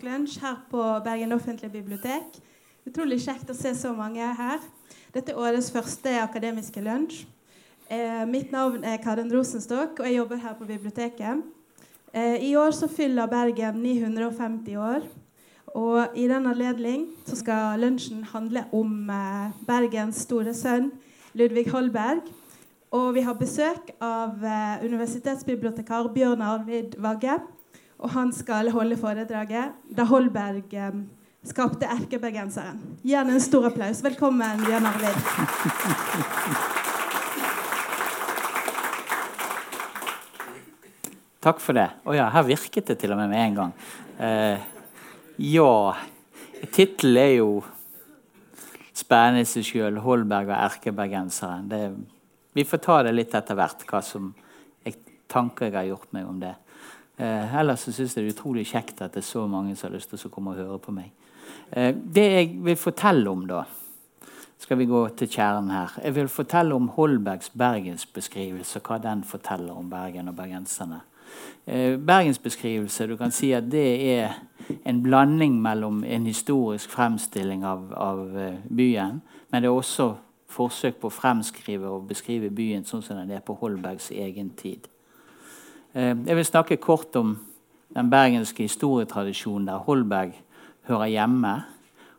Akademisk lunsj her på Bergen offentlige bibliotek. Utrolig kjekt å se så mange her. Dette er årets første akademiske lunsj. Eh, mitt navn er Karen Rosenstokk, og jeg jobber her på biblioteket. Eh, I år så fyller Bergen 950 år. Og i den anledning så skal lunsjen handle om eh, Bergens store sønn Ludvig Holberg. Og vi har besøk av eh, universitetsbibliotekar Bjørn Arvid Vagge. Og han skal holde foredraget da Holberg eh, skapte erkebergenseren. Gjerne en stor applaus. Velkommen, Bjørn Arvid. Takk for det. Å ja, her virket det til og med med en gang. Eh, ja Tittelen er jo spennende i seg sjøl. 'Holberg og erkebergenseren'. Det, vi får ta det litt etter hvert, hva som tanker jeg har gjort meg om det. Eh, ellers så syns jeg det er utrolig kjekt at det er så mange som har lyst til å komme og høre på meg. Eh, det jeg vil fortelle om, da skal vi gå til kjernen her. Jeg vil fortelle om Holbergs bergensbeskrivelse, hva den forteller om Bergen og bergenserne. Eh, bergensbeskrivelse, du kan si at det er en blanding mellom en historisk fremstilling av, av eh, byen, men det er også forsøk på å fremskrive og beskrive byen sånn som den er på Holbergs egen tid. Eh, jeg vil snakke kort om den bergenske historietradisjonen der Holberg hører hjemme.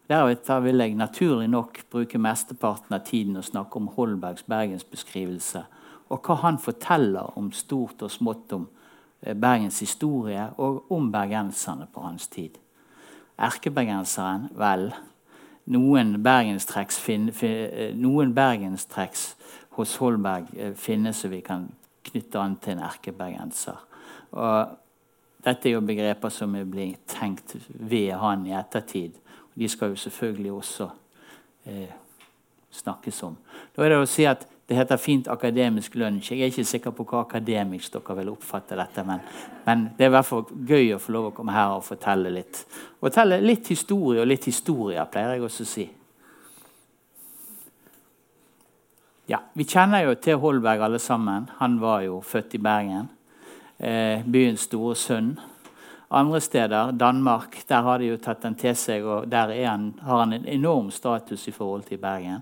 Deretter vil jeg naturlig nok bruke mesteparten av tiden å snakke om Holbergs bergensbeskrivelse og hva han forteller om stort og smått om eh, Bergens historie og om bergenserne på hans tid. Erkebergenseren, vel Noen bergenstrekks, eh, hos Holberg finnes som vi kan knytte an til en erkebergenser. Og dette er jo begreper som er blitt tenkt ved han i ettertid. De skal jo selvfølgelig også eh, snakkes om. Da er det å si at det heter fint akademisk lunsj. Jeg er ikke sikker på hva akademisk dere vil oppfatte dette, men, men, det er i hvert fall gøy å få lov å komme her og fortelle litt. Fortelle litt historie og litt historier, pleier jeg også å si. Ja, Vi kjenner jo til Holberg alle sammen. Han var jo født i Bergen. Eh, byens store sønn. Andre steder, Danmark, der har de jo tatt den til seg, og der han, har han en enorm status i forhold til Bergen.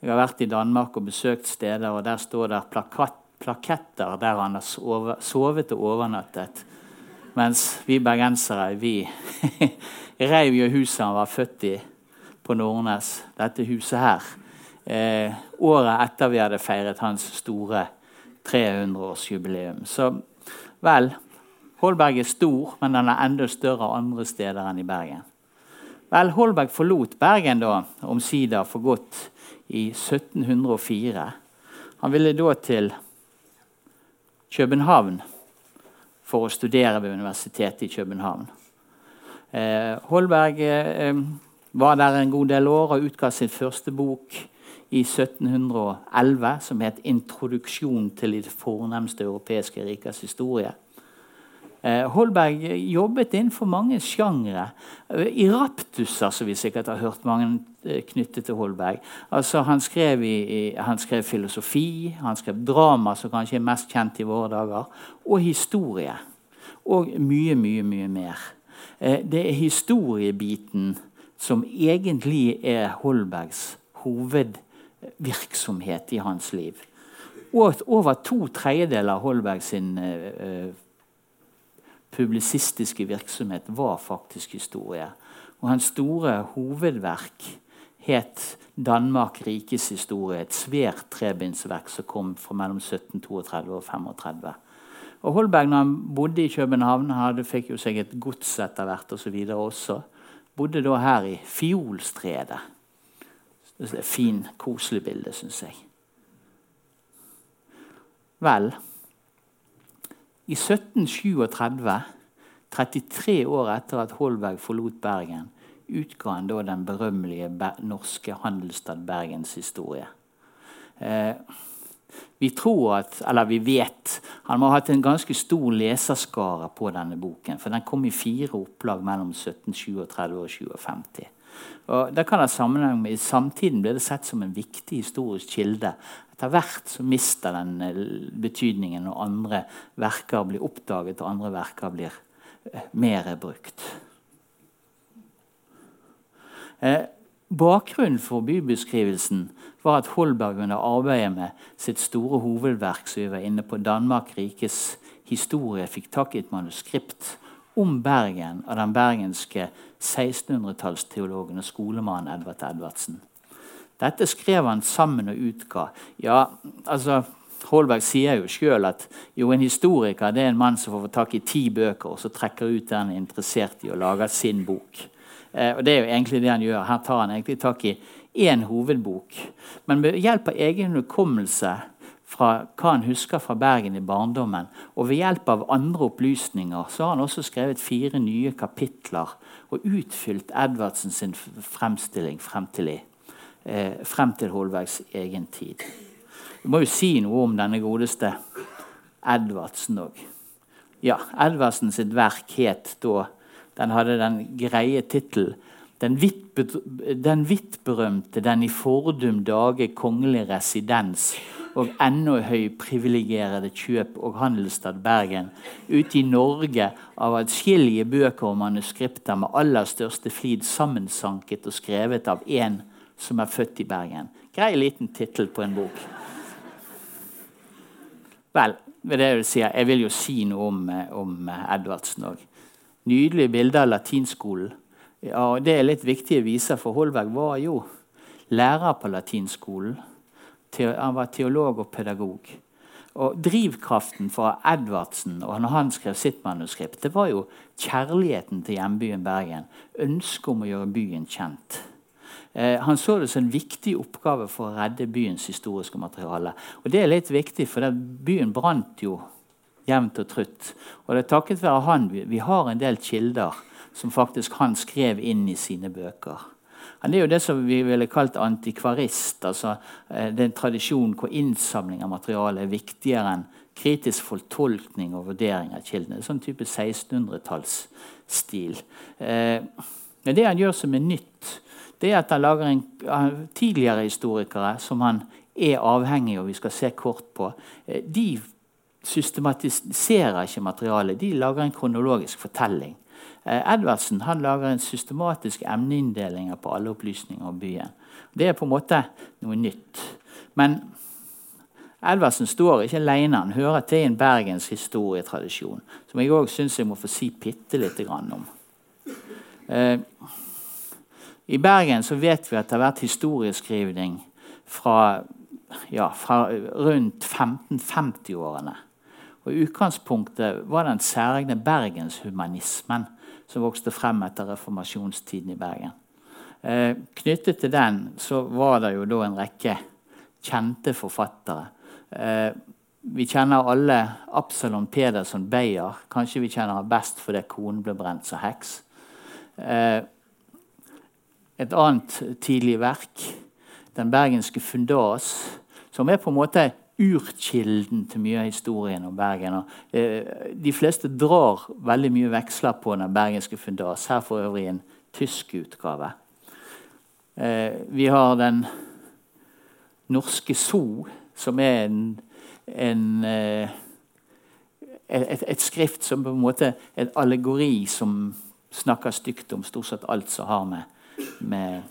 Jeg har vært i Danmark og besøkt steder, og der står det plakat, plaketter der han har sovet, sovet og overnattet. Mens vi bergensere vi reiv jo huset han var født i på Nordnes. Dette huset her eh, året etter vi hadde feiret hans store 300-årsjubileum. Så vel Holberg er stor, men den er enda større andre steder enn i Bergen. Vel, Holberg forlot Bergen da, omsider for godt i 1704. Han ville da til København for å studere ved Universitetet i København. Eh, Holberg eh, var der en god del år og utga sin første bok i 1711 som het 'Introduksjon til de fornemste europeiske rikers historie'. Eh, Holberg jobbet innenfor mange sjangre. Eh, I raptuser, som vi sikkert har hørt mange eh, knyttet til Holberg. Altså, han, skrev i, han skrev filosofi, han skrev drama, som kanskje er mest kjent i våre dager, og historie. Og mye, mye, mye mer. Det er historiebiten som egentlig er Holbergs hovedvirksomhet virksomhet i hans liv. Og over to tredjedeler av Holberg sin eh, publisistiske virksomhet var faktisk historie. Og hans store hovedverk het 'Danmark rikes historie', et svært trebindsverk som kom fra mellom 1732 og 35. Og Holberg, når han bodde i København, hadde, fikk jo seg et gods etter hvert osv. også. Bodde da her i Fiolstredet. Det er et fint, koselig bilde, syns jeg. Vel, i 1737, 33 år etter at Holberg forlot Bergen, utga han da den berømmelige norske handelsstad Bergens historie. Eh, vi tror at, eller vi vet Han må ha hatt en ganske stor leserskare på denne boken. For den kom i fire opplag mellom 1737 og 1750. Og det kan ha sammenheng med I samtiden ble det sett som en viktig historisk kilde. Etter hvert så mister den eh, betydningen når andre verker blir oppdaget og andre verker blir eh, mer brukt. Eh, bakgrunnen for bybeskrivelsen var at Holberg under arbeidet med sitt store hovedverk som vi var inne på, Danmark rikes historie, fikk tak i et manuskript om Bergen av den bergenske 1600-tallsteologen og skolemannen Edvard Edvardsen. Dette skrev han sammen og utga. Ja, altså, Holberg sier jo sjøl at jo, en historiker er en mann som får tak i ti bøker og så trekker ut det han er interessert i, og lager sin bok. Eh, og Det er jo egentlig det han gjør. Her tar han egentlig tak i én hovedbok. Men ved hjelp av egen hukommelse fra hva han husker fra Bergen i barndommen, og ved hjelp av andre opplysninger, så har han også skrevet fire nye kapitler og utfylt Edvardsen sin fremstilling frem til, eh, frem til Holbergs egen tid. Vi må jo si noe om denne godeste Edvardsen òg. Ja, Edvardsen sitt verk het da Den hadde den greie tittelen den vidt, den i fordum dage kongelige residens og ennå høyprivilegerede kjøp og handelsstad Bergen, ute i Norge av atskillige bøker og manuskripter med aller største flid sammensanket og skrevet av én som er født i Bergen. Grei liten tittel på en bok. Vel, det jeg, si, jeg vil jo si noe om, om Edvardsen òg. Nydelige bilder av latinskolen. Ja, Det er litt viktig å vise, for Holberg var jo lærer på latinskolen han var teolog og pedagog. Og Drivkraften for Edvardsen og når han skrev sitt manuskript, det var jo kjærligheten til hjembyen Bergen. Ønsket om å gjøre byen kjent. Eh, han så det som en viktig oppgave for å redde byens historiske materiale. Og Det er litt viktig, for byen brant jo jevnt og trutt. Og det er takket være han vi har en del kilder som faktisk han skrev inn i sine bøker. Han er jo det som vi ville kalt antikvarist. altså den Det er en tradisjon hvor innsamling av materiale er viktigere enn kritisk fortolkning og vurdering av kildene. Sånn type 1600-tallsstil. Eh, men det han gjør som er nytt, det er at han lager en tidligere historikere som han er avhengig av, vi skal se kort på. Eh, de systematiserer ikke materialet. De lager en kronologisk fortelling. Eh, Edvardsen han lager en systematisk emneinndeling på alle opplysninger om byen. Det er på en måte noe nytt. Men Edvardsen står ikke alene. Han hører til en Bergens historietradisjon, som jeg òg syns jeg må få si bitte lite grann om. Eh, I Bergen så vet vi at det har vært historieskrivning fra, ja, fra rundt 1550-årene. Og I utgangspunktet var den særegne bergenshumanismen som vokste frem etter reformasjonstiden i Bergen. Eh, knyttet til den så var det jo da en rekke kjente forfattere. Eh, vi kjenner alle Absalon Pedersen Beyer. Kanskje vi kjenner ham best fordi konen ble brent som heks. Eh, et annet tidlig verk, 'Den bergenske fundas', som er på en måte urkilden til mye av historien om Bergen. Eh, de fleste drar veldig mye veksler på den bergenske fundas. Her for øvrig en tysk utgave. Eh, vi har den norske so, som er en, en eh, et, et, skrift som på en måte et allegori som snakker stygt om stort sett alt som har med, med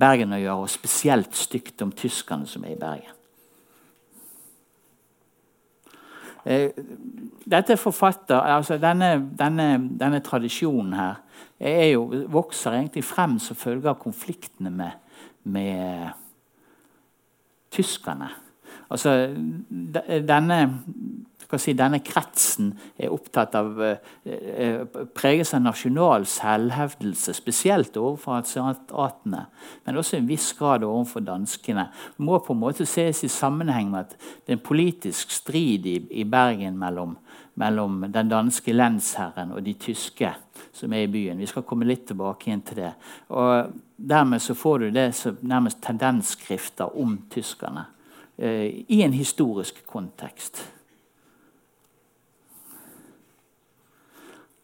Bergen å gjøre, og spesielt stygt om tyskerne som er i Bergen. Eh, dette forfatter, altså denne, denne, denne, tradisjonen her jo, vokser egentlig frem som følge av konfliktene med, med tyskerne. Altså, denne si, denne kretsen er opptatt av eh, preges av nasjonal selvhevdelse, spesielt overfor asiatene, men også i en viss grad overfor danskene. Det må på en måte ses i sammenheng med at det er en politisk strid i, i Bergen mellom, mellom den danske lensherren og de tyske som er i byen. Vi skal komme litt tilbake igjen til det. Og Dermed så får du det som nærmest tendensskrifter om tyskerne eh, i en historisk kontekst.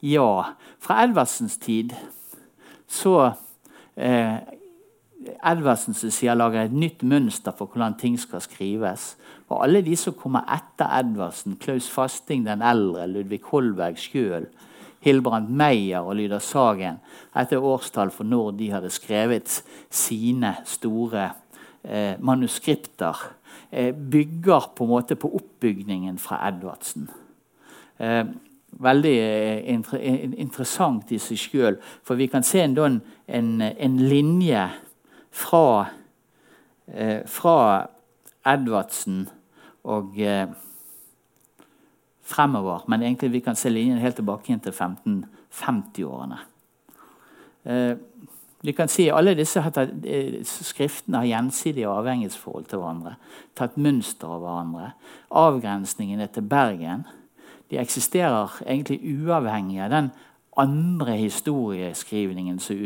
Ja. Fra Edvardsens tid så eh, Edvardsens side lager et nytt mønster for hvordan ting skal skrives. Og alle de som kommer etter Edvardsen, Klaus Fasting den eldre, Ludvig Holberg sjøl, Hilbrand Meyer og Lyder Sagen etter årstall for når de hadde skrevet sine store eh, manuskripter, eh, bygger på en måte på oppbygningen fra Edvardsen. Eh, veldig eh, inter interessant i seg sjøl, for vi kan se en, en, en linje fra, eh, fra Edvardsen og eh, fremover. Men egentlig vi kan se linjen helt tilbake inn til 1550-årene. Eh, vi kan si Alle disse tatt, eh, skriftene har gjensidige avhengighetsforhold til hverandre. Tatt mønster av hverandre. Avgrensningene til Bergen de eksisterer egentlig uavhengig av den andre historieskrivningen som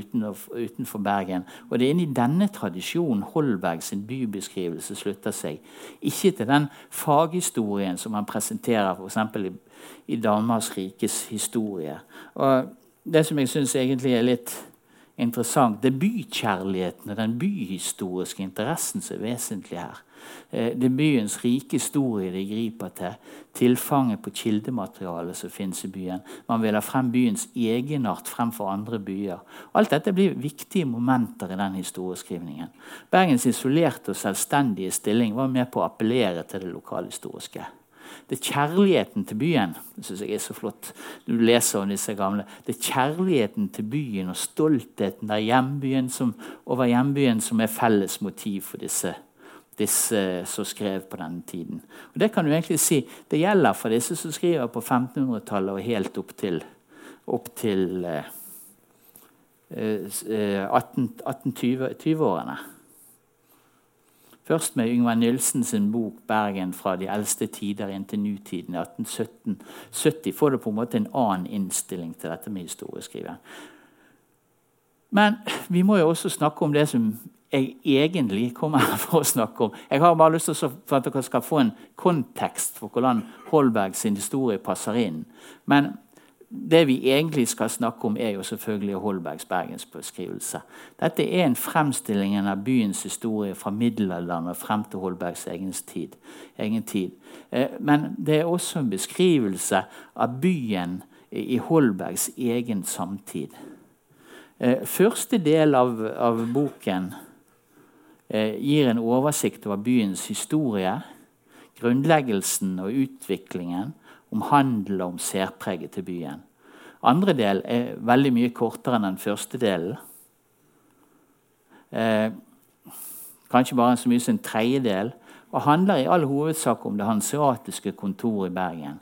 utenfor Bergen. Og det er inni denne tradisjonen Holberg sin bybeskrivelse slutter seg. Ikke til den faghistorien som han presenterer f.eks. i, i Danmarks rikes historie. Og det som jeg syns egentlig er litt interessant, det er bykjærligheten og den byhistoriske interessen som er vesentlig her. Eh, det er byens rike historie de griper til. Tilfanget på kildematerialet som finnes i byen. Man vil ha frem byens egenart fremfor andre byer. Alt dette blir viktige momenter i den historieskrivningen. Bergens isolerte og selvstendige stilling var med på å appellere til det lokalhistoriske. Det er kjærligheten til byen det synes jeg er så flott. Du leser om disse gamle. Det er kjærligheten til byen og stoltheten hjembyen som, over hjembyen som er felles motiv for disse disse som skrev på denne tiden. Og Det kan du egentlig si, det gjelder for disse som skriver på 1500-tallet og helt opp til, opp til eh, 1820-årene. Eh, Først med Yngvar Nilsen sin bok 'Bergen fra de eldste tider inn til nutiden' i 1870 får du på en måte en annen innstilling til dette med historieskriving. Men vi må jo også snakke om det som jeg egentlig kommer her for å snakke om. Jeg har bare lyst til for at dere skal få en kontekst for hvordan Holberg sin historie passer inn. Men det vi egentlig skal snakke om, er jo selvfølgelig Holbergs bergensbeskrivelse. Dette er en fremstilling av byens historie fra middelalderen og frem til Holbergs egen tid. Egen tid. Eh, men det er også en beskrivelse av byen i Holbergs egen samtid. Eh, første del av, av boken gir en oversikt over byens historie, grunnleggelsen og utviklingen, om handel og om særpreget til byen. Andre del er veldig mye kortere enn den første delen. Eh, kanskje bare så mye som en tredjedel. Og handler i all hovedsak om det hanseatiske kontoret i Bergen.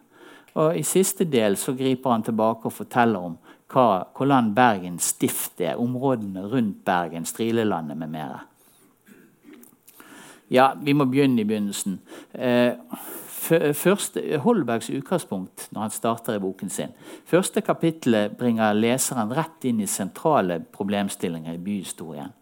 Og I siste del så griper han tilbake og forteller om hva, hvordan Bergen stift er. Områdene rundt Bergen, Strilelandet med mer. Ja, vi må begynne i begynnelsen. Eh, først, Holbergs utgangspunkt når han starter i boken sin. Første kapittelet bringer leseren rett inn i sentrale problemstillinger i byhistorien.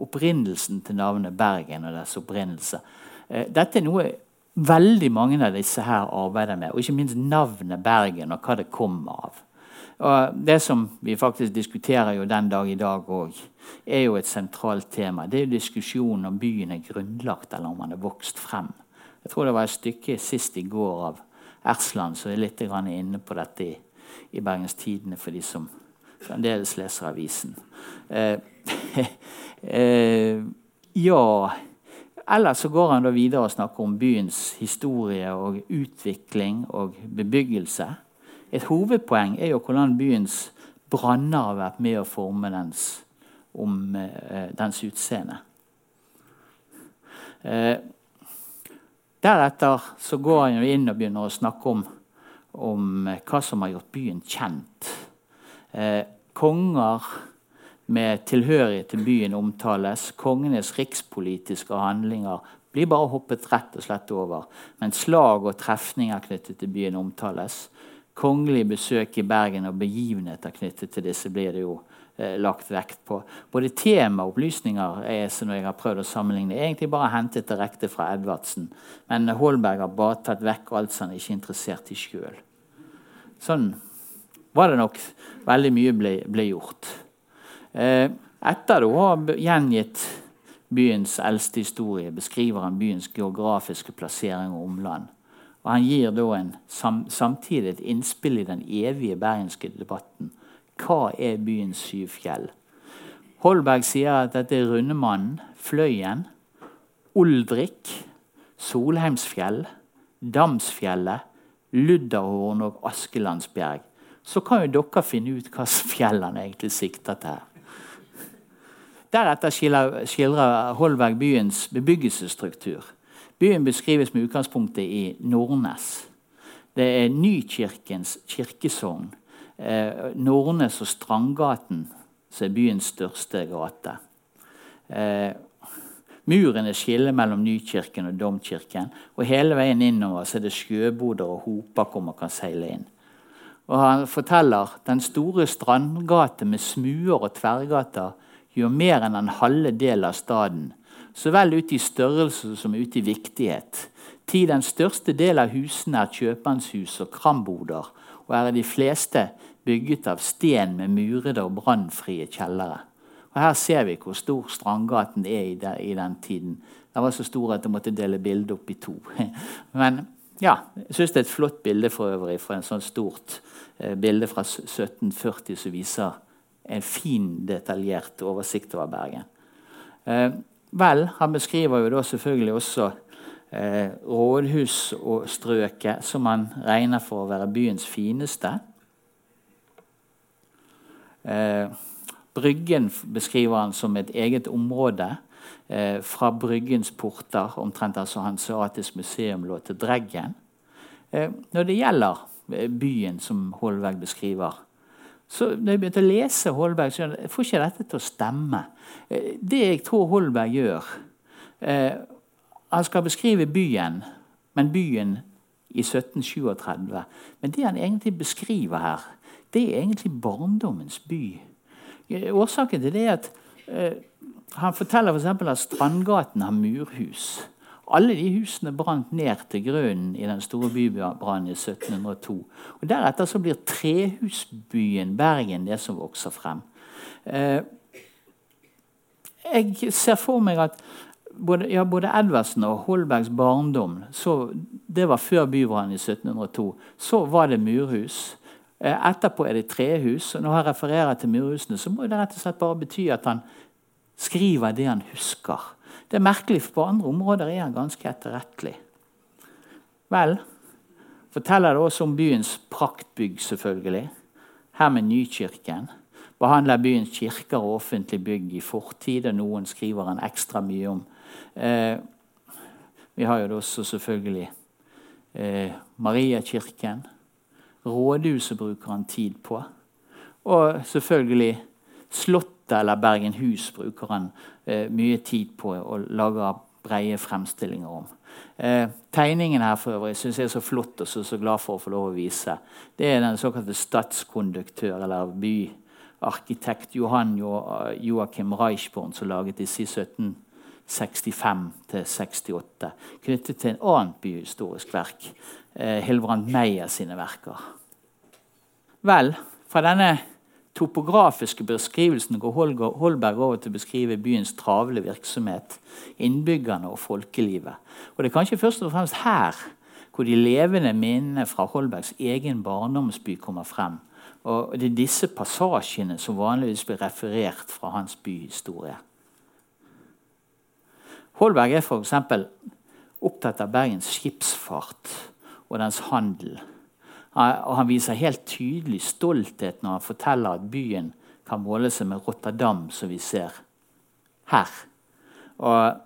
Opprinnelsen til navnet Bergen og dets opprinnelse. Eh, dette er noe veldig mange av disse her arbeider med. Og ikke minst navnet Bergen og hva det kommer av. Og Det som vi faktisk diskuterer jo den dag i dag òg, er jo et sentralt tema. Det er jo diskusjonen om byen er grunnlagt, eller om den er vokst frem. Jeg tror det var et stykke sist i går av Ersland som er litt inne på dette i, i Bergens Tidende for de som fremdeles leser avisen. Eh, eh, ja Ellers så går han da videre og snakker om byens historie og utvikling og bebyggelse. Et hovedpoeng er jo hvordan byens branner har vært med å forme dens, om, eh, dens utseende. Eh, deretter så går han inn og begynner å snakke om, om eh, hva som har gjort byen kjent. Eh, konger med tilhørighet til byen omtales. Kongenes rikspolitiske handlinger blir bare hoppet rett og slett over. Men slag og trefninger knyttet til byen omtales kongelige besøk i Bergen og begivenheter knyttet til disse blir det jo eh, lagt vekt på. Både tema og opplysninger er som jeg har prøvd å sammenligne, egentlig bare hentet direkte fra Edvardsen. Men Holberg har bare tatt vekk alt som han ikke er interessert i sjøl. Sånn var det nok veldig mye ble, ble gjort. Eh, etter å ha gjengitt byens eldste historie beskriver han byens geografiske plassering og omland Og han gir da en, sam, samtidig et innspill i den evige bergenske debatten. Hva er byens syv fjell? Holberg sier at dette er Rundemannen, Fløyen, Oldrik, Solheimsfjell, Damsfjellet, Ludderhorn og Askelandsbjerg. Så kan jo dere finne ut hva fjell han egentlig sikter til. Deretter skildrer Holberg byens bebyggelsesstruktur. Byen beskrives med utgangspunktet i Nordnes. Det er Nykirkens kirkesogn. Eh, Nordnes og Strandgaten som er byens største gate. Eh, er skillet mellom Nykirken og Domkirken. Og hele veien innover så er det sjøboder og hoper hvor man kan seile inn. Og Han forteller den store strandgate med smuer og tverrgater gjør mer enn en halve del av staden så vel ute i størrelse som ute i viktighet. Til den største del av husene er kjøpmannshus og kramboder, og er de fleste bygget av sten med murede og brannfrie kjellere. Og Her ser vi hvor stor Strandgaten er i, der, i den tiden. Den var så stor at jeg måtte dele bildet opp i to. Men ja, jeg syns det er et flott bilde for øvrig, for en sånn stort eh, bilde fra 1740 som viser en fin, detaljert oversikt over Bergen. Eh, Vel, han beskriver jo da selvfølgelig også eh, rådhus og strøket, som han regner for å være byens fineste. Eh, bryggen beskriver han som et eget område eh, fra Bryggens porter, omtrent altså Hanseatisk museum lå til Dreggen. Eh, når det gjelder eh, byen som Holberg beskriver, så når jeg begynte å lese Holberg, så jeg får ikke dette til å stemme. Eh, det jeg tror Holberg gjør eh, Han skal beskrive byen, men byen i 1737. Men det han egentlig beskriver her, det er egentlig barndommens by. Eh, årsaken til det er at eh, han forteller for at Strandgaten har murhus. Alle de husene brant ned til grunnen i den store bybrannen i 1702. Og Deretter så blir trehusbyen Bergen det som vokser frem. Eh, jeg ser for meg at både, ja, både Edvardsen og Holbergs barndom så, Det var før bybrannen i 1702. Så var det murhus. Eh, etterpå er det trehus. og Når jeg refererer til murhusene, så må det rett og slett bare bety at han skriver det han husker. Det er merkelig, for på andre områder er han ganske etterrettelig. Vel, forteller det også om byens praktbygg, selvfølgelig. Her med Nykirken. Behandler byens kirker og offentlige bygg i fortid, og noen skriver han ekstra mye om. Eh, vi har jo også selvfølgelig eh, Mariakirken. Rådhuset bruker han tid på. Og selvfølgelig Slottet eller Bergenhus bruker han eh, mye tid på å lage breie fremstillinger om. Eh, tegningen her for øvrig synes jeg er så flott og så, så glad for å få lov å vise. Det er den såkalte statskonduktør eller byarkitekt Johan jo, Joakim Reichborn som laget disse i 1765 68, knyttet til en annet byhistorisk verk. Eh, Hilbrand Meyer sine verker. Vel, fra denne topografiske beskrivelsen går Holberg over til å beskrive byens travle virksomhet, innbyggerne og folkelivet. Og Det er kanskje først og fremst her hvor de levende minnene fra Holbergs egen barndomsby kommer frem. Og Det er disse passasjene som vanligvis blir referert fra hans byhistorie. Holberg er f.eks. opptatt av Bergens skipsfart og dens handel. Og han viser helt tydelig stolthet når han forteller at byen kan måle seg med Rotterdam, som vi ser her. Og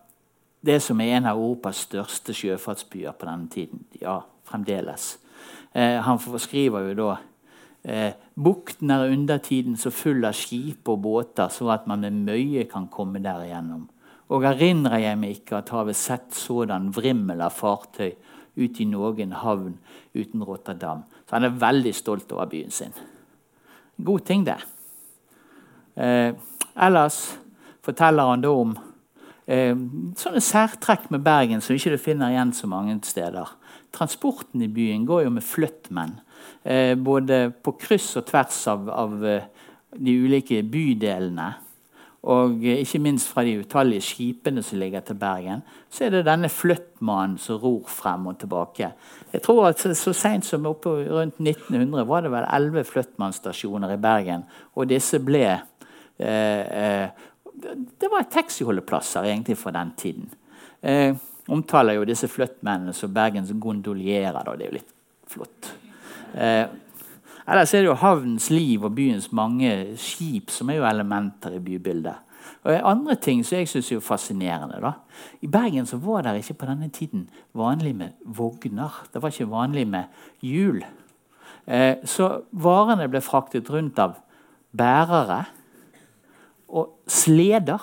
det som er en av Europas største sjøfartsbyer på denne tiden. Ja, fremdeles. Eh, han skriver jo da eh, Bukten er undertiden så full av skip og båter, så at man med møye kan komme der igjennom. Og erindrer jeg meg ikke at havet sett sådan vrimmel av fartøy ut i noen havn uten Rotterdam. Så han er veldig stolt over byen sin. God ting, det. Eh, ellers forteller han da om eh, sånne særtrekk med Bergen som ikke du finner igjen så mange steder. Transporten i byen går jo med flyttmenn. Eh, både på kryss og tvers av, av eh, de ulike bydelene. Og ikke minst fra de utallige skipene som ligger til Bergen, så er det denne flyttmannen som ror frem og tilbake. Jeg tror at Så seint som oppe rundt 1900 var det vel elleve flyttmannsstasjoner i Bergen. Og disse ble eh, eh, Det var taxiholdeplasser egentlig for den tiden. Eh, omtaler jo disse flyttmennene som Bergens gondolierer. Det er jo litt flott. Eh, Ellers er det jo havnens liv og byens mange skip som er jo elementer i bybildet. Og andre ting som jeg syns er fascinerende. da. I Bergen så var det ikke på denne tiden vanlig med vogner. Det var ikke vanlig med hjul. Eh, så varene ble fraktet rundt av bærere og sleder.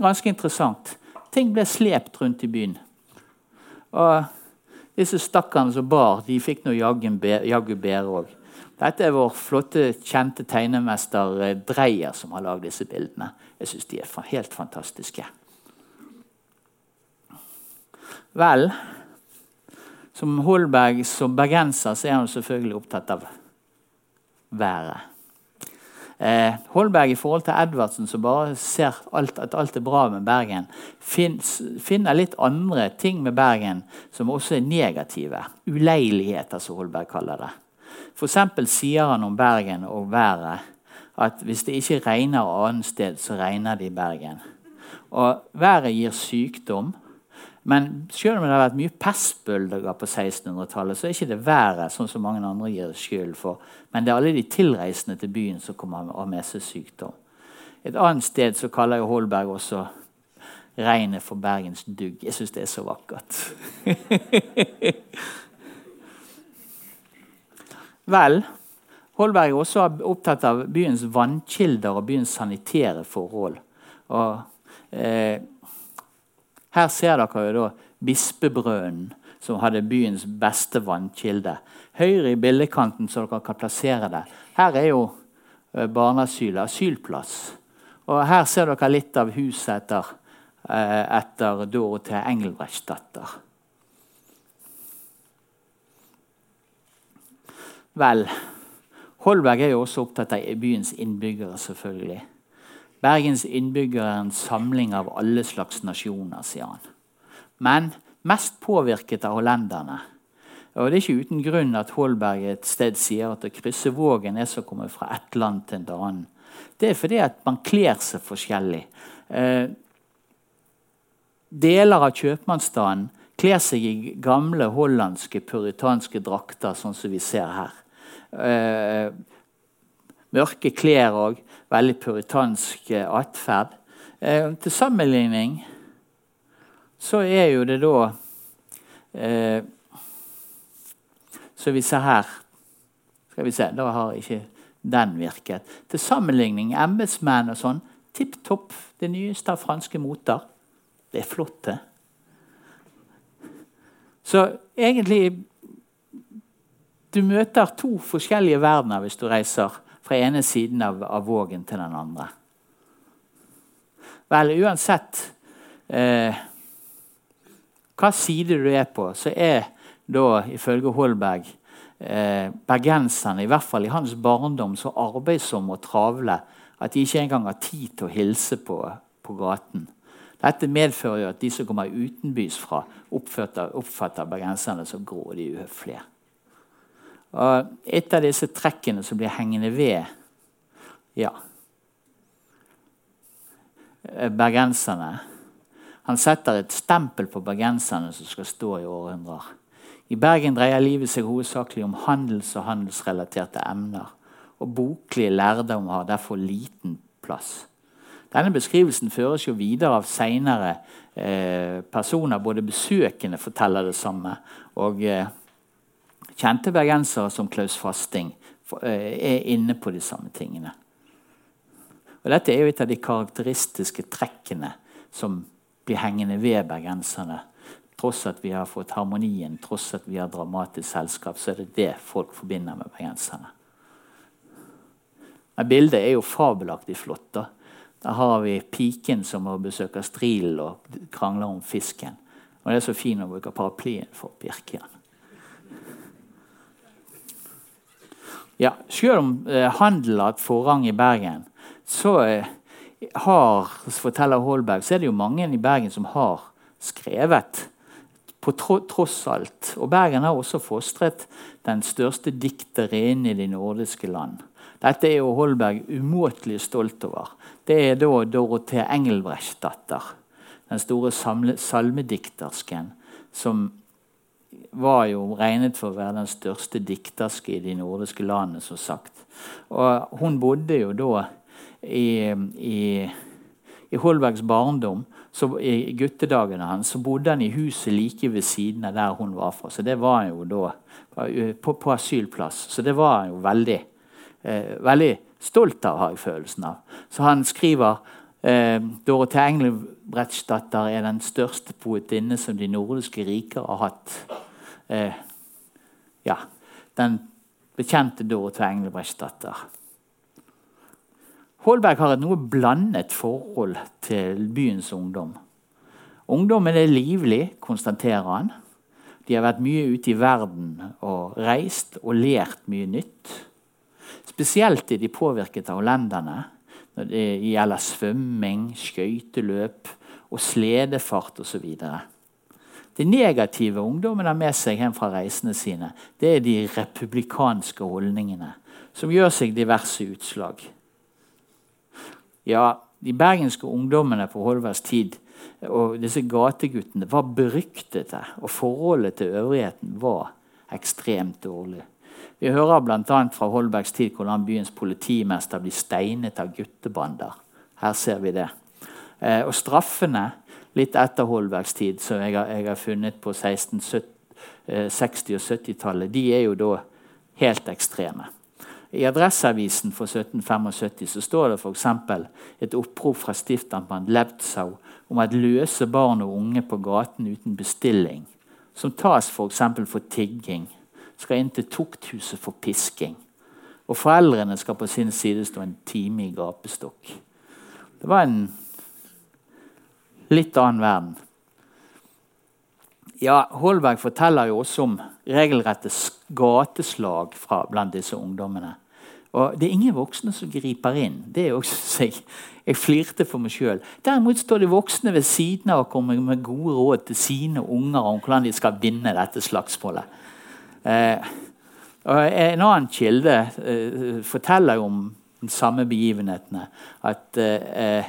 Ganske interessant. Ting ble slept rundt i byen. Og disse stakkarene som bar, de fikk nå jaggu bedre òg. Dette er vår flotte, kjente tegnemester eh, Dreyer som har lagd disse bildene. Jeg syns de er helt fantastiske. Vel, som Holberg som bergenser så er han selvfølgelig opptatt av været. Eh, Holberg i forhold til Edvardsen, som bare ser alt, at alt er bra med Bergen, finner litt andre ting med Bergen som også er negative. Uleiligheter, som Holberg kaller det. F.eks. sier han om Bergen og været at hvis det ikke regner annet sted, så regner det i Bergen. Og Været gir sykdom. Men selv om det har vært mye pestbølger på 1600-tallet, så er ikke det været sånn som mange andre gir skyld for. Men det er alle de tilreisende til byen som kommer av med seg sykdom. Et annet sted så kaller jo Holberg også regnet for Bergens dugg. Jeg syns det er så vakkert. Vel, Holberg er også opptatt av byens vannkilder og byens sanitære forhold. Og, eh, her ser dere jo da Bispebrønnen, som hadde byens beste vannkilde. Høyre i bildekanten, så dere kan plassere det. Her er jo eh, barneasylet, asylplass. Og her ser dere litt av huset etter, eh, etter Dorothea Engelbrechtsdatter. Vel, Holberg er jo også opptatt av byens innbyggere, selvfølgelig. Bergens innbyggere er en samling av alle slags nasjoner, sier han. Men mest påvirket av hollenderne. Og Det er ikke uten grunn at Holberg et sted sier at å krysse Vågen er som å komme fra ett land til et annet. Det er fordi at man kler seg forskjellig. Eh, deler av kjøpmannsstanden kler seg i gamle hollandske puritanske drakter, sånn som vi ser her. Eh, mørke klær og veldig puritansk eh, atferd. Eh, til sammenligning så er jo det da eh, Så vi ser her Skal vi se, da har ikke den virket. Til sammenligning, embetsmenn og sånn, tipp topp. Det nyeste av franske moter. Det er flott, det. Så egentlig Du møter to forskjellige verdener hvis du reiser fra ene siden av, av Vågen til den andre. Vel, uansett eh, hva side du er på, så er da ifølge Holberg eh, bergenserne, i hvert fall i hans barndom, så arbeidsomme og travle at de ikke engang har tid til å hilse på, på gaten. Dette medfører jo at de som kommer utenbys fra, oppfatter, oppfatter bergenserne som grådig uhøflige. Og et av disse trekkene som blir hengende ved ja, bergenserne Han setter et stempel på bergenserne som skal stå i århundrer. I Bergen dreier livet seg hovedsakelig om handels- og handelsrelaterte emner. Og boklige lærdom har derfor liten plass. Denne beskrivelsen føres jo videre av seinere eh, personer. Både besøkende forteller det samme, og eh, Kjente bergensere som Klaus Fasting eh, er inne på de samme tingene. Og Dette er jo et av de karakteristiske trekkene som blir hengende ved bergenserne. Tross at vi har fått harmonien, tross at vi har dramatisk selskap, så er det det folk forbinder med bergenserne. Men bildet er jo fabelaktig flott. da. Der har vi piken som besøker besøke Strilen og krangler om fisken. Og det er så fint å bruke paraplyen for å pirke den. Ja, Selv om eh, handel har hatt forrang i Bergen, så eh, har, forteller Holberg, så er det jo mange i Bergen som har skrevet. På tross alt. Og Bergen har også fostret den største dikteren i de nordiske land. Dette er jo Holberg umåtelig stolt over. Det er da Dorothea Engelbrechtdatter, den store salmediktersken, som var jo regnet for å være den største dikterske i de nordiske landene. som sagt. Og Hun bodde jo da i, i, i Holbergs barndom så, I guttedagene hans så bodde han i huset like ved siden av der hun var fra. Så det var jo da på, på asylplass. Så det var han jo veldig, eh, veldig stolt av, har jeg følelsen av. Så han skriver eh, Dorothea Engelbrechtsdatter er den største poetinne som de nordiske riker har hatt. Eh, ja, den bekjente Dorothea Engelbrechtsdatter. Holberg har et noe blandet forhold til byens ungdom. Ungdommen er livlig, konstaterer han. De har vært mye ute i verden og reist og lært mye nytt. Spesielt er de påvirket av hollenderne når det gjelder svømming, skøyteløp og sledefart osv. Det negative ungdommene har med seg hjem fra reisene sine, det er de republikanske holdningene, som gjør seg diverse utslag. Ja, de bergenske ungdommene på Holbergs tid og disse gateguttene var beryktede, og forholdet til øvrigheten var ekstremt dårlig. Vi hører bl.a. fra Holbergs tid hvordan byens politimester blir steinet av guttebander. Her ser vi det. Eh, og straffene litt etter Holbergs tid, som jeg har, jeg har funnet på 1660- eh, og 70-tallet, de er jo da helt ekstreme. I Adresseavisen for 1775 så står det f.eks. et opprop fra stiftamtmann Lebtzau om at løse barn og unge på gaten uten bestilling, som tas f.eks. For, for tigging, skal inn til tukthuset for pisking. Og foreldrene skal på sin side stå en time i gapestokk. Det var en litt annen verden. Ja, Holberg forteller jo også om regelrette gateslag fra blant disse ungdommene. Og Det er ingen voksne som griper inn. Det er også jeg, jeg flirte for meg sjøl. Derimot står de voksne ved siden av og kommer med gode råd til sine unger om hvordan de skal vinne dette slagsmålet. Eh, En annen kilde eh, forteller jo om de samme begivenhetene. At eh,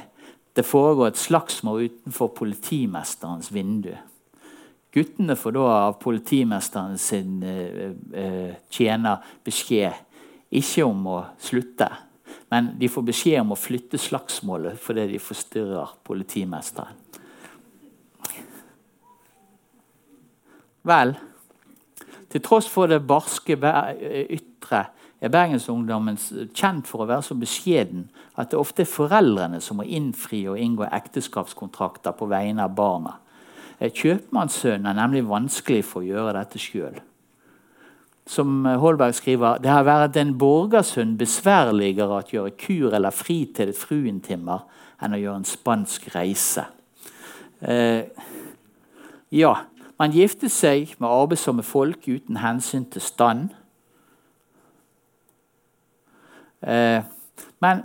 det foregår et slagsmål utenfor politimesterens vindu. Guttene får da av politimesteren sin eh, eh, tjener beskjed ikke om å slutte, men de får beskjed om å flytte slagsmålet fordi de forstyrrer politimesteren. Vel, til tross for det barske ytre er bergensungdommen kjent for å være så beskjeden at det ofte er foreldrene som må innfri og inngå ekteskapskontrakter på vegne av barna. Kjøpmannssønnen er nemlig vanskelig for å gjøre dette sjøl som Holberg skriver, det har vært en borgersønn besværligere å gjøre kur eller fri til et fruentimmer enn å gjøre en spansk reise. Eh, ja, man giftet seg med arbeidsomme folk uten hensyn til stand. Eh, men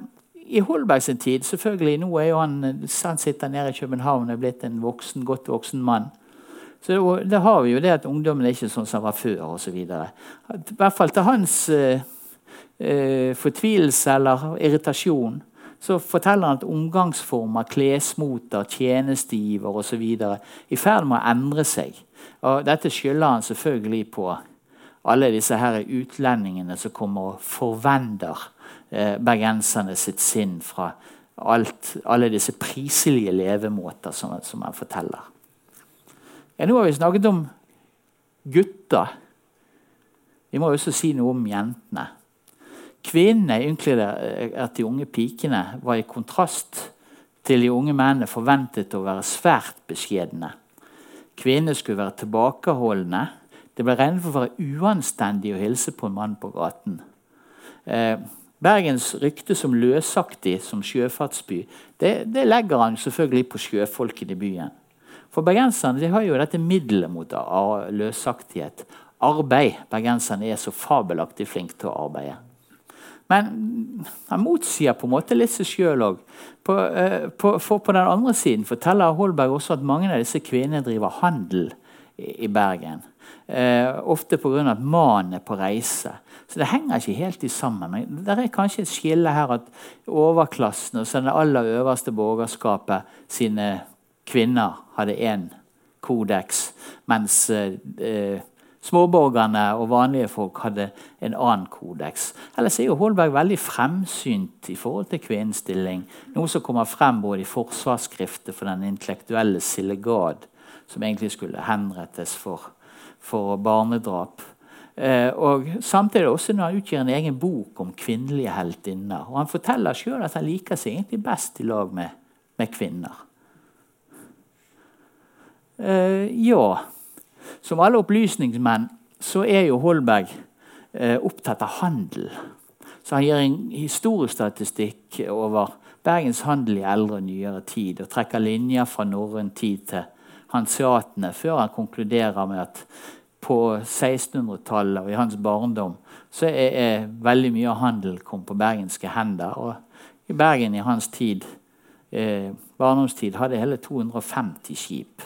i Holbergs tid selvfølgelig, Nå er jo han, han sitter nede i København og er blitt en voksen, godt voksen mann. Så det har vi jo det at ungdommen er ikke sånn som var før osv. I hvert fall til hans eh, eh, fortvilelse eller irritasjon så forteller han at omgangsformer, klesmoter, tjenesteiver osv. er i ferd med å endre seg. Og dette skylder han selvfølgelig på alle disse her utlendingene som kommer og forvender eh, bergenserne sitt sinn fra alt, alle disse priselige levemåter som, som han forteller. Ja, nå har vi snakket om gutter. Vi må også si noe om jentene. Kvinnene, inkludert de unge pikene, var i kontrast til de unge mennene forventet å være svært beskjedne. Kvinnene skulle være tilbakeholdne. Det ble regnet for å være uanstendig å hilse på en mann på gaten. Eh, Bergens rykte som løsaktig som sjøfartsby det, det legger han selvfølgelig på sjøfolkene i byen. For bergenserne har jo dette middelet mot løsaktighet. Arbeid. Bergenserne er så fabelaktig flinke til å arbeide. Men han motsier på en måte litt seg sjøl òg. For på den andre siden forteller Holberg også at mange av disse kvinnene driver handel i Bergen. Eh, ofte pga. at mannen er på reise. Så det henger ikke helt i sammen. Men det er kanskje et skille her at overklassen og så det aller øverste borgerskapet sine kvinner hadde én kodeks, mens eh, småborgerne og vanlige folk hadde en annen kodeks. Ellers er jo Holberg veldig fremsynt i forhold til kvinnens stilling. Noe som kommer frem både i forsvarsskriftet for den intellektuelle Sillegard, som egentlig skulle henrettes for, for barnedrap. Eh, og Samtidig også når han utgir en egen bok om kvinnelige heltinner. Og Han forteller sjøl at han liker seg egentlig best i lag med, med kvinner. Eh, ja, som alle opplysningsmenn så er jo Holberg eh, opptatt av handel. Så han gir en historiestatistikk over Bergens handel i eldre og nyere tid og trekker linjer fra norrøn tid til hanseatene, før han konkluderer med at på 1600-tallet og i hans barndom så er, er, veldig mye av handel kom på bergenske hender. Og i Bergen i hans tid, eh, barndomstid hadde hele 250 skip.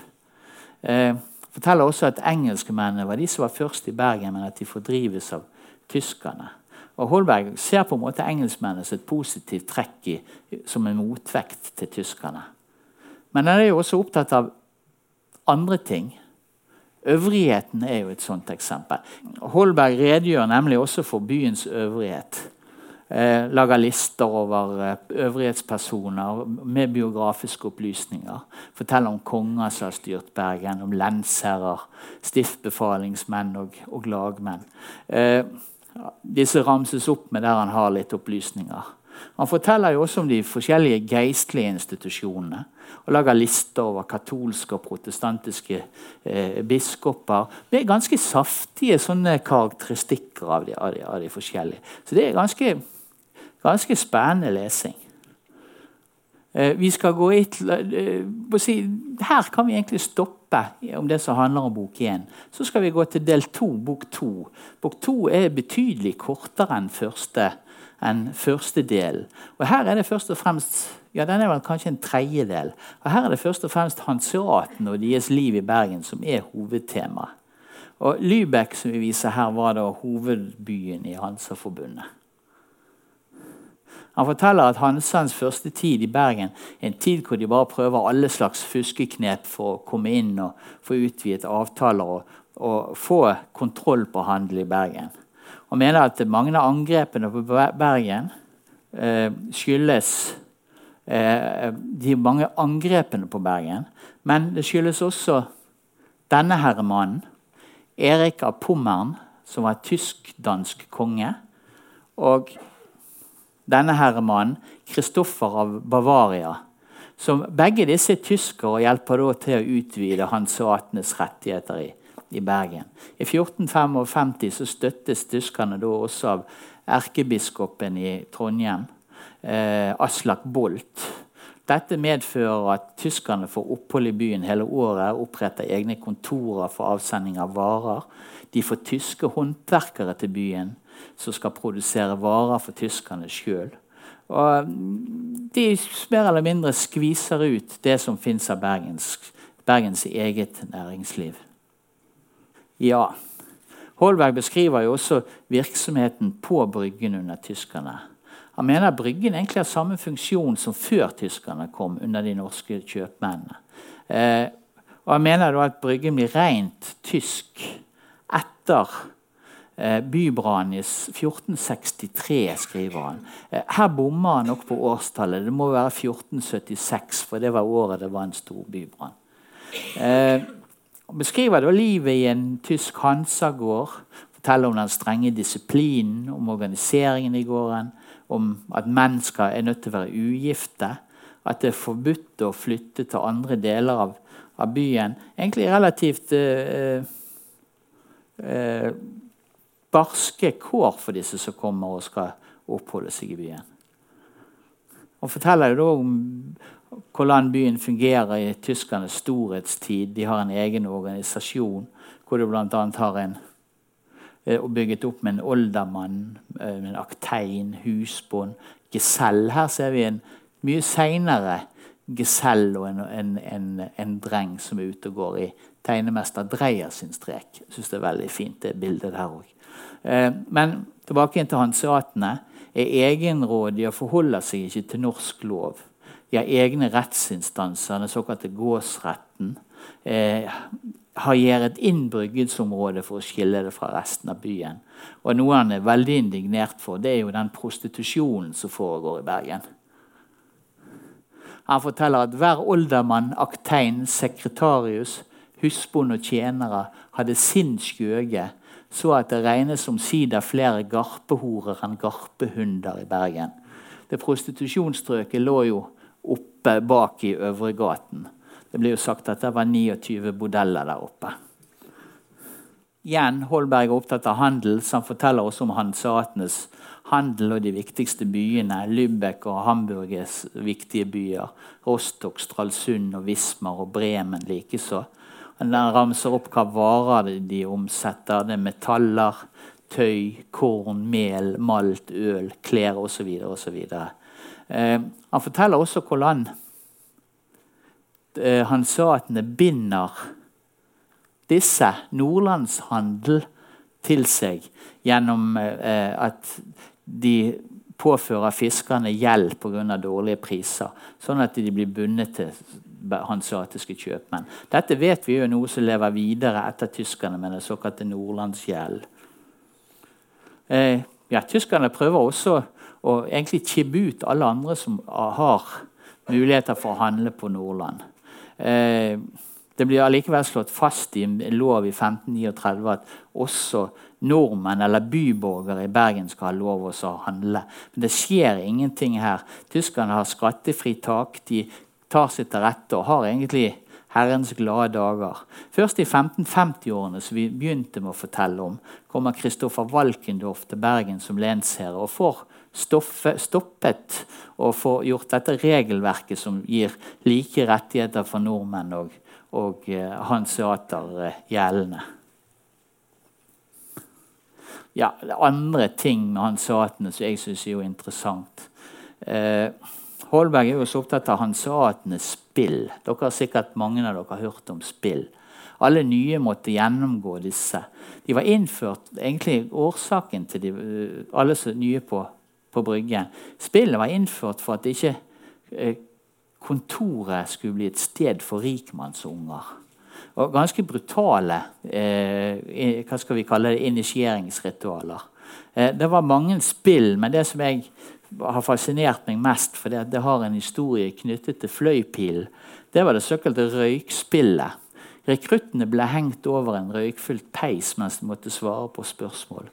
Eh, forteller også at engelskmennene var de som var først i Bergen, men at de fordrives av tyskerne. Og Holberg ser på en måte engelskmennene som et positivt trekk i, som en motvekt til tyskerne. Men han er jo også opptatt av andre ting. Øvrigheten er jo et sånt eksempel. Holberg redegjør nemlig også for byens øvrighet. Eh, lager lister over eh, øvrighetspersoner med biografiske opplysninger. Forteller om konger som har styrt Bergen, om lensherrer, stiftbefalingsmenn og, og lagmenn. Eh, disse ramses opp med der han har litt opplysninger. Han forteller jo også om de forskjellige geistlige institusjonene og lager lister over katolske og protestantiske eh, biskoper med ganske saftige karakteristikker av de, av de, av de forskjellige. Så det er ganske, ganske spennende lesing. Eh, vi skal gå i, eh, si, Her kan vi egentlig stoppe om det som handler om bok 1. Så skal vi gå til del 2, bok 2. Bok 2 er betydelig kortere enn første enn første del. Og her er det først og fremst ja, den er vel kanskje en tredjedel. Og Her er det først og fremst hanseaten og deres liv i Bergen som er hovedtema. Og Lübeck som vi viser her, var da hovedbyen i Hansaforbundet. Han forteller at Hansans første tid i Bergen er en tid hvor de bare prøver alle slags fuskeknep for å komme inn og få utvidet avtaler og, og få kontroll på handel i Bergen. Han mener at mange av angrepene på Bergen eh, skyldes eh, de mange angrepene på Bergen. Men det skyldes også denne herremannen, Erik av Pommern, som var tysk-dansk konge. Og denne herremannen, Kristoffer av Bavaria. Som begge disse er tyskere og hjelper til å utvide Hans og hanseatenes rettigheter i i Bergen. I 1455 så støttes tyskerne da også av erkebiskopen i Trondheim, eh, Aslak Bolt. Dette medfører at tyskerne får opphold i byen hele året, oppretter egne kontorer for avsending av varer. De får tyske håndverkere til byen som skal produsere varer for tyskerne sjøl. De mer eller mindre skviser ut det som fins av Bergens, Bergens eget næringsliv. Ja. Holberg beskriver jo også virksomheten på Bryggen under tyskerne. Han mener at Bryggen egentlig har samme funksjon som før tyskerne kom under de norske kjøpmennene. Eh, og Han mener at Bryggen blir rent tysk etter eh, bybrannen i 1463, skriver han. Eh, her bommer han nok på årstallet. Det må være 1476, for det var året det var en stor bybrann. Eh, og beskriver da livet i en tysk Hansa-gård. Forteller om den strenge disiplinen, om organiseringen i gården. Om at mennesker er nødt til å være ugifte. At det er forbudt å flytte til andre deler av, av byen. Egentlig relativt eh, eh, barske kår for disse som kommer og skal oppholde seg i byen. Han forteller jo da om hvordan byen fungerer i tyskernes storhetstid. De har en egen organisasjon hvor de bl.a. har en eh, bygget opp med en oldermann, med en aktein, husbond, gesell. Her ser vi en mye seinere gesell og en, en, en, en, dreng som er ute og går i tegnemester Dreyer sin strek. Jeg syns det er veldig fint, det bildet der òg. Eh, men tilbake til hanseatene. Er egenrådige og forholder seg ikke til norsk lov. De har egne rettsinstanser, den såkalte gåsretten. Eh, har gjerdet inn bryggedsområdet for å skille det fra resten av byen. Og Noe han er veldig indignert for, det er jo den prostitusjonen som foregår i Bergen. Han forteller at hver oldermann, aktein, sekretarius, husbond og tjenere hadde sin skjøge, så at det regnes omsider flere garpehorer enn garpehunder i Bergen. Det prostitusjonsstrøket lå jo oppe bak i Øvregaten. Det blir jo sagt at det var 29 bordeller der oppe. Igjen, Holberg er opptatt av handel, så han forteller også om hanseatenes handel og de viktigste byene. Lübeck og Hamburgers viktige byer. Rostock, Stralsund og Wismar og Bremen likeså. Den ramser opp hva varer de omsetter. Det er metaller, tøy, korn, mel, malt, øl, klær osv. osv. Eh, han forteller også hvordan Eh, han sa at han binder disse nordlandshandel til seg gjennom eh, at de påfører fiskerne gjeld pga. dårlige priser, sånn at de blir bundet til hanseatiske kjøpmenn. Dette vet vi jo noe som lever videre etter tyskerne med den såkalte nordlandsgjeld. Eh, ja, tyskerne prøver også å egentlig kibbe ut alle andre som har muligheter for å handle på Nordland. Eh, det blir allikevel slått fast i lov i 1539 at også nordmenn eller byborgere i Bergen skal ha lov å handle. Men det skjer ingenting her. Tyskerne har skattefritak. De tar seg til rette og har egentlig Herrens glade dager. Først i 1550-årene som vi begynte med å fortelle om, kommer Kristoffer Valkendorf til Bergen som lensherre og får stoffe, stoppet og få gjort dette regelverket som gir like rettigheter for nordmenn og, og eh, hanseater eh, gjeldende. Ja, det er andre ting med hanseatene som jeg syns er jo interessant. Eh, Holberg er jo så opptatt av hanseatenes spill. Dere har sikkert Mange av dere har hørt om spill. Alle nye måtte gjennomgå disse. De var innført, egentlig Årsaken til de, eh, alle nye på på Bryggen. Spillet var innført for at ikke eh, kontoret skulle bli et sted for rikmannsunger. Og ganske brutale eh, hva skal vi kalle det, initieringsritualer. Eh, det var mange spill, men det som jeg har fascinert meg mest, for det har en historie knyttet til fløypilen, det var det såkalte røykspillet. Rekruttene ble hengt over en røykfylt peis mens de måtte svare på spørsmål.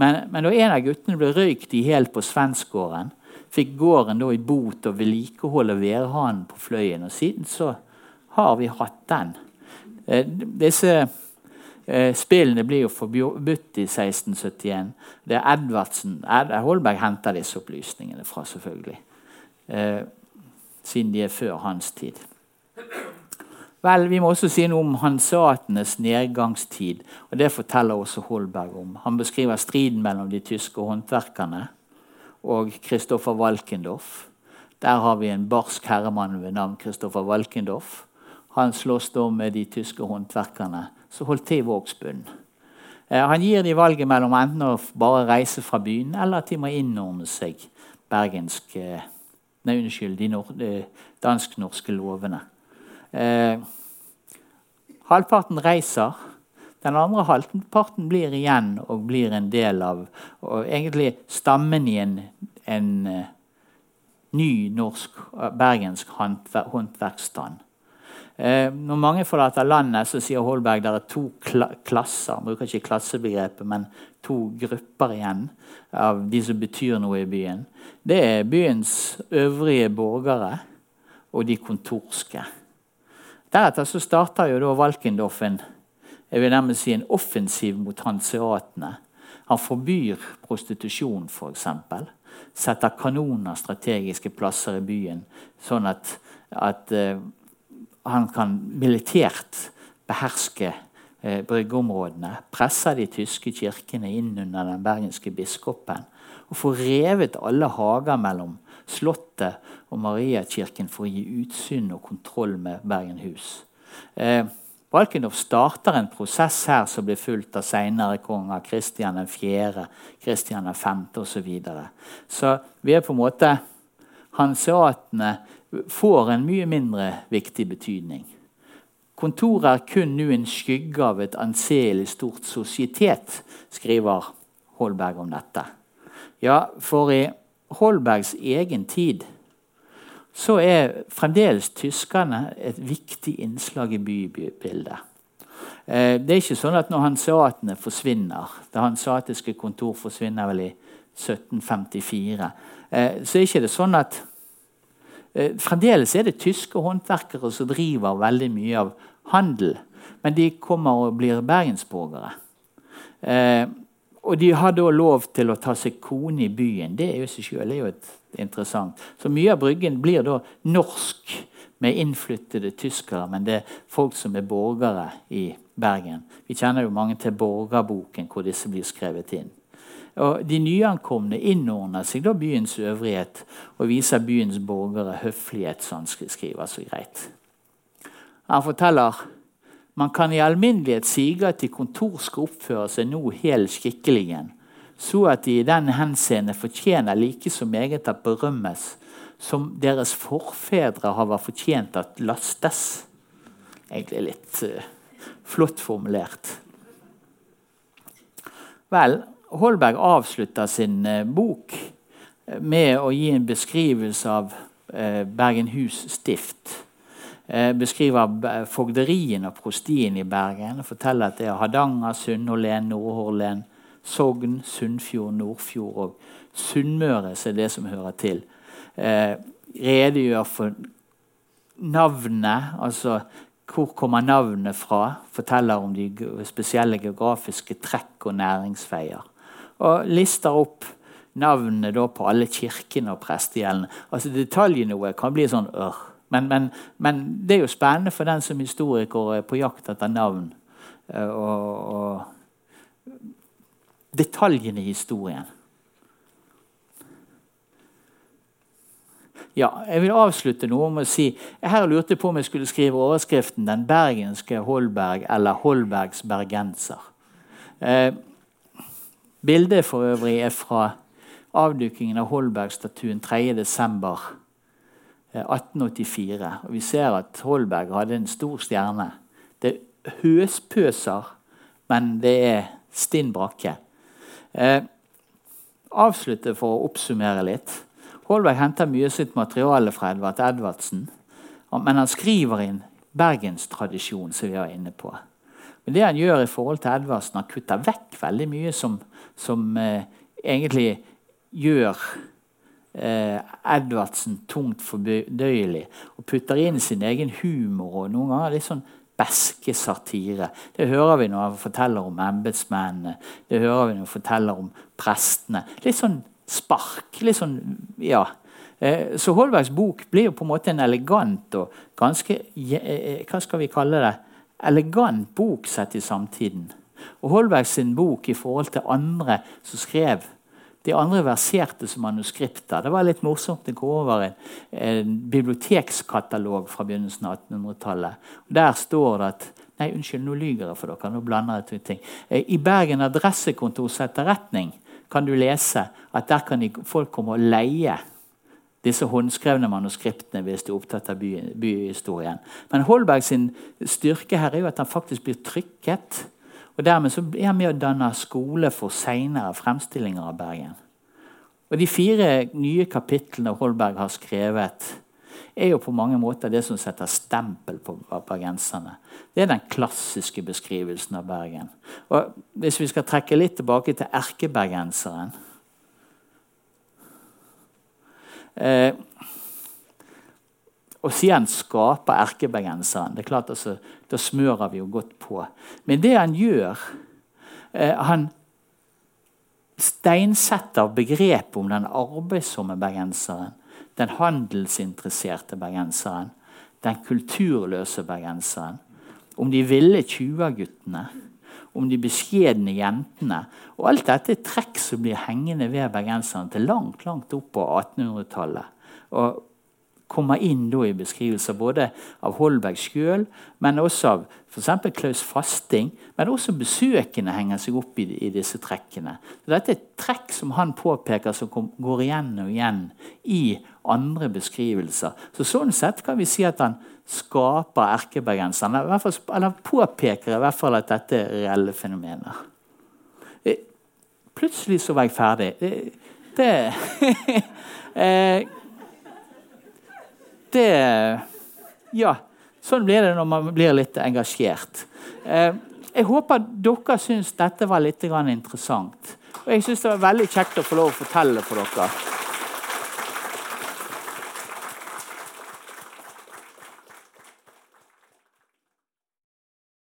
Men, men da en av guttene ble røykt i hjel på svenskgården, fikk gården da i bot og vedlikehold og værhanen på Fløyen. Og siden så har vi hatt den. Eh, disse eh, spillene blir jo forbudt i 1671. Det er Edvardsen Ed, Holberg henter disse opplysningene fra, selvfølgelig. Eh, siden de er før hans tid. Vel, Vi må også si noe om hanseatenes nedgangstid. og Det forteller også Holberg om. Han beskriver striden mellom de tyske håndverkerne og Kristoffer Walkendorf. Der har vi en barsk herremann ved navn Kristoffer Walkendorf. Han slåss da med de tyske håndverkerne som holdt til i Vågsbunn. Eh, han gir de valget mellom enten å bare reise fra byen, eller at de må innordne seg bergensk, eh, nei, unnskyld, de dansk-norske lovene. Eh, halvparten reiser. Den andre halvparten blir igjen og blir en del av og egentlig stammen i en, en uh, ny norsk, uh, bergensk håndverksstand. Eh, når mange forlater landet, så sier Holberg det er to kla klasser. Bruker ikke klassebegrepet, men to grupper igjen av de som betyr noe i byen. Det er byens øvrige borgere og de kontorske. Deretter så starter jo da Valkendorf en, jeg vil nærmest si en offensiv mot hanseatene. Han forbyr prostitusjon, f.eks. Setter kanoner strategiske plasser i byen, sånn at, at uh, han kan militært beherske uh, bryggeområdene, presser de tyske kirkene inn under den bergenske biskopen og får revet alle hager mellom Slottet og Mariakirken for å gi utsyn og kontroll med Bergenhus. Eh, Valkendorf starter en prosess her som blir fulgt av senere konger. Kristian 4., Kristian 5. osv. Så, videre. så vi er på en måte Hanseatene får en mye mindre viktig betydning. Kontoret er kun nå en skygge av et anselig stort sosietet, skriver Holberg om dette. Ja, for i Holbergs egen tid så er fremdeles tyskerne et viktig innslag i bybildet. Eh, det er ikke sånn at når hanseatene forsvinner Det hanseatiske kontor forsvinner vel i 1754. Eh, så er ikke det sånn at eh, Fremdeles er det tyske håndverkere som driver veldig mye av handel. Men de kommer og blir bergensborgere. Og de har da lov til å ta seg kone i byen. Det er jo seg sjøl er interessant. Så mye av Bryggen blir da norsk med innflyttede tyskere, men det er folk som er borgere i Bergen. Vi kjenner jo mange til Borgerboken, hvor disse blir skrevet inn. Og De nyankomne innordner seg da byens øvrighet og viser byens borgere høflighet, som skriver så greit. Han forteller man kan i alminnelighet sige at de kontor skal oppføre seg nå helt skikkeligen, så at de i den henseende fortjener like så meget at berømmes som deres forfedre har vært fortjent at lastes. Egentlig litt uh, flott formulert. Vel, Holberg avslutter sin uh, bok eh, med å gi en beskrivelse av uh, Bergenhus stift. Eh, beskriver fogderien og prostien i Bergen. og Forteller at det er Hardanger, Sunnhordlen, Nordhordlen, Sogn, Sunnfjord, Nordfjord og Sunnmøre som er det som hører til. Eh, redegjør for navnet, altså hvor kommer navnet fra. Forteller om de spesielle geografiske trekk og næringsveier. Og lister opp navnene på alle kirkene og prestegjeldene. Altså Detaljnivået kan bli sånn ør. Men, men, men, det er jo spennende for den som historiker er på jakt etter navn. Eh, og, og detaljene i historien. Ja, jeg vil avslutte noe med å si Jeg her lurte på om jeg skulle skrive overskriften 'Den bergenske Holberg' eller 'Holbergs bergenser'. Eh, bildet for øvrig er fra avdukingen av Holberg-statuen 3.12. 1884. Og vi ser at Holberg hadde en stor stjerne. Det høspøser, men det er stinn brakke. Eh, avslutte for å oppsummere litt. Holberg henter mye sitt materiale fra Edvard Edvardsen. Men han skriver inn bergenstradisjon, som vi var inne på. Men det han gjør i forhold til Edvardsen, han kutter vekk veldig mye som, som eh, egentlig gjør eh, Edvardsen tungt fordøyelig og putter inn sin egen humor og noen ganger litt sånn beske satire. Det hører vi når han forteller om embetsmennene, det hører vi når han forteller om prestene. Litt sånn spark. litt sånn, ja. Eh, så Holbergs bok blir jo på en måte en elegant og ganske eh, Hva skal vi kalle det? Elegant bok sett i samtiden. Og Holbergs bok i forhold til andre som skrev de andre verserte som manuskripter. Det var litt morsomt å gå over en, en bibliotekskatalog fra begynnelsen av 1800-tallet. Der står det at Nei, unnskyld, nå lyver jeg for dere. nå blander jeg to ting. Eh, I Bergen adressekontors etterretning kan du lese at der kan folk komme og leie disse håndskrevne manuskriptene hvis du er opptatt av by, byhistorien. Men Holbergs styrke her er jo at han faktisk blir trykket og Dermed så er han med å danne skole for seinere fremstillinger av Bergen. Og De fire nye kapitlene Holberg har skrevet, er jo på mange måter det som setter stempel på bergenserne. Det er den klassiske beskrivelsen av Bergen. Og Hvis vi skal trekke litt tilbake til erkebergenseren eh, og siden skaper erkebergenseren. Det er klart altså, Da smører vi jo godt på. Men det han gjør eh, Han steinsetter begrepet om den arbeidsomme bergenseren, den handelsinteresserte bergenseren, den kulturløse bergenseren. om de ville 20-guttene, om de beskjedne jentene. Og alt dette er trekk som blir hengende ved bergenserne til langt langt opp på 1800-tallet. Og kommer inn i beskrivelser både av Holberg sjøl, men også av f.eks. Klaus Fasting. Men også besøkende henger seg opp i, i, disse trekkene. Så dette er et trekk som han påpeker som kom, går igjen og igjen i andre beskrivelser. Så Sånn sett kan vi si at han skaper erkebergenseren. Eller påpeker i hvert fall at dette er reelle fenomener. Eh, plutselig så var jeg ferdig. Det, det eh, det Ja. Sånn blir det når man blir litt engasjert. Eh, jeg håper dere syns dette var litt interessant. Og jeg syns det var veldig kjekt å få lov å fortelle for dere.